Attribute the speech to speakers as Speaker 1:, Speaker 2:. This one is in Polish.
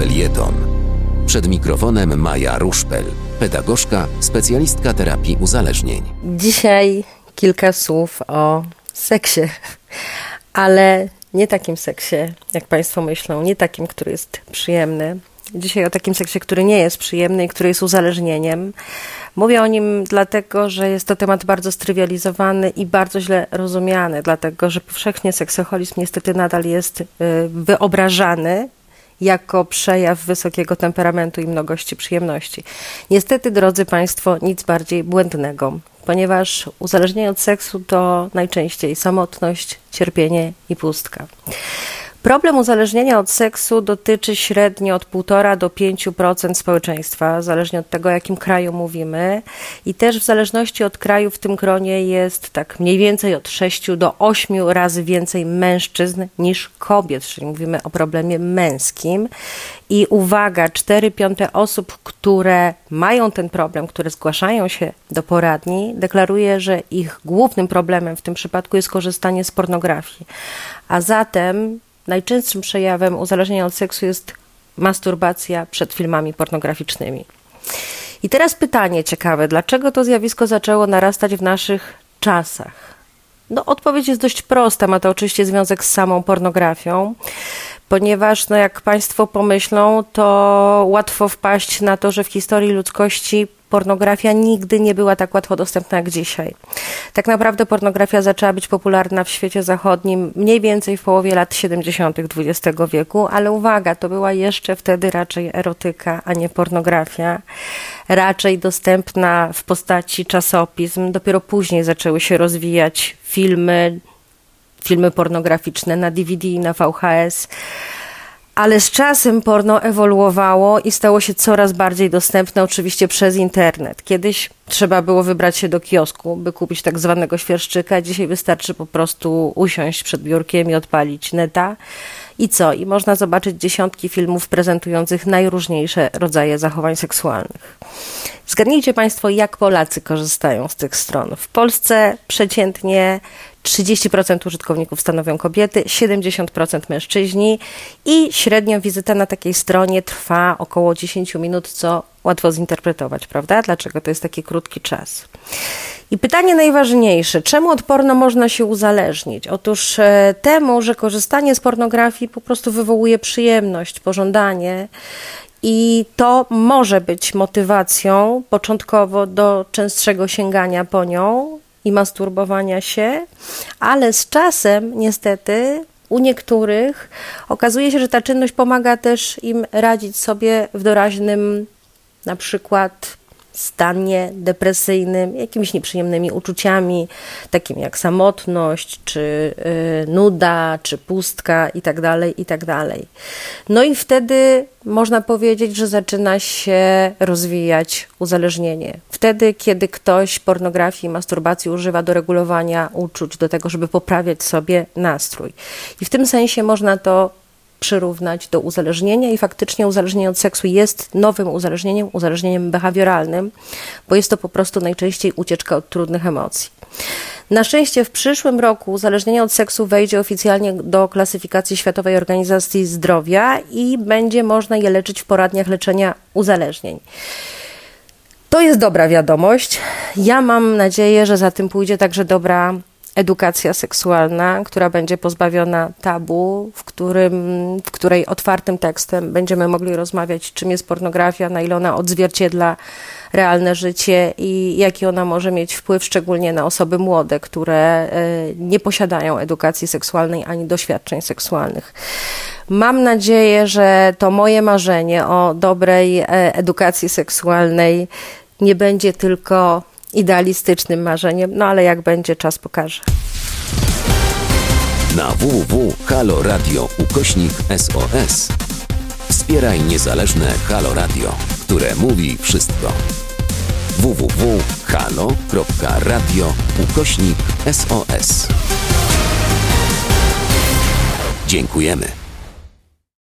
Speaker 1: Felieton. Przed mikrofonem Maja Ruszpel, pedagogzka, specjalistka terapii uzależnień.
Speaker 2: Dzisiaj kilka słów o seksie, ale nie takim seksie, jak Państwo myślą, nie takim, który jest przyjemny. Dzisiaj o takim seksie, który nie jest przyjemny i który jest uzależnieniem. Mówię o nim dlatego, że jest to temat bardzo strywializowany i bardzo źle rozumiany, dlatego że powszechnie seksoholizm niestety nadal jest y, wyobrażany jako przejaw wysokiego temperamentu i mnogości przyjemności. Niestety, drodzy Państwo, nic bardziej błędnego, ponieważ uzależnienie od seksu to najczęściej samotność, cierpienie i pustka. Problem uzależnienia od seksu dotyczy średnio od 1,5 do 5% społeczeństwa, zależnie od tego, o jakim kraju mówimy. I też w zależności od kraju w tym gronie jest tak mniej więcej od 6 do 8 razy więcej mężczyzn niż kobiet, czyli mówimy o problemie męskim. I uwaga, 4 piąte osób, które mają ten problem, które zgłaszają się do poradni, deklaruje, że ich głównym problemem w tym przypadku jest korzystanie z pornografii. A zatem najczęstszym przejawem uzależnienia od seksu jest masturbacja przed filmami pornograficznymi. I teraz pytanie ciekawe, dlaczego to zjawisko zaczęło narastać w naszych czasach? No, odpowiedź jest dość prosta, ma to oczywiście związek z samą pornografią, ponieważ, no, jak Państwo pomyślą, to łatwo wpaść na to, że w historii ludzkości pornografia nigdy nie była tak łatwo dostępna jak dzisiaj. Tak naprawdę pornografia zaczęła być popularna w świecie zachodnim mniej więcej w połowie lat 70. XX wieku, ale uwaga, to była jeszcze wtedy raczej erotyka, a nie pornografia. Raczej dostępna w postaci czasopism. Dopiero później zaczęły się rozwijać filmy, filmy pornograficzne na DVD i na VHS ale z czasem porno ewoluowało i stało się coraz bardziej dostępne, oczywiście przez internet. Kiedyś trzeba było wybrać się do kiosku, by kupić tak zwanego świerszczyka. Dzisiaj wystarczy po prostu usiąść przed biurkiem i odpalić neta. I co? I można zobaczyć dziesiątki filmów prezentujących najróżniejsze rodzaje zachowań seksualnych. Zgadnijcie Państwo, jak Polacy korzystają z tych stron. W Polsce przeciętnie 30% użytkowników stanowią kobiety, 70% mężczyźni i średnio wizyta na takiej stronie trwa około 10 minut, co łatwo zinterpretować, prawda? Dlaczego to jest taki krótki czas? I pytanie najważniejsze, czemu od porno można się uzależnić? Otóż e, temu, że korzystanie z pornografii po prostu wywołuje przyjemność, pożądanie i to może być motywacją początkowo do częstszego sięgania po nią i masturbowania się, ale z czasem niestety u niektórych okazuje się, że ta czynność pomaga też im radzić sobie w doraźnym na przykład stanie depresyjnym, jakimiś nieprzyjemnymi uczuciami, takimi jak samotność, czy y, nuda, czy pustka itd., tak itd. Tak no i wtedy można powiedzieć, że zaczyna się rozwijać uzależnienie. Wtedy, kiedy ktoś pornografii, masturbacji używa do regulowania uczuć, do tego, żeby poprawiać sobie nastrój. I w tym sensie można to przyrównać do uzależnienia i faktycznie uzależnienie od seksu jest nowym uzależnieniem, uzależnieniem behawioralnym, bo jest to po prostu najczęściej ucieczka od trudnych emocji. Na szczęście w przyszłym roku uzależnienie od seksu wejdzie oficjalnie do klasyfikacji Światowej Organizacji Zdrowia i będzie można je leczyć w poradniach leczenia uzależnień. To jest dobra wiadomość. Ja mam nadzieję, że za tym pójdzie także dobra edukacja seksualna, która będzie pozbawiona tabu, w, którym, w której otwartym tekstem będziemy mogli rozmawiać, czym jest pornografia, na ile ona odzwierciedla realne życie i jaki ona może mieć wpływ, szczególnie na osoby młode, które e, nie posiadają edukacji seksualnej ani doświadczeń seksualnych. Mam nadzieję, że to moje marzenie o dobrej e, edukacji seksualnej nie będzie tylko idealistycznym marzeniem, no ale jak będzie, czas pokaże.
Speaker 1: Na www.haloradio ukośnik SOS wspieraj niezależne Halo Radio, które mówi wszystko. www.halo.radio ukośnik SOS Dziękujemy.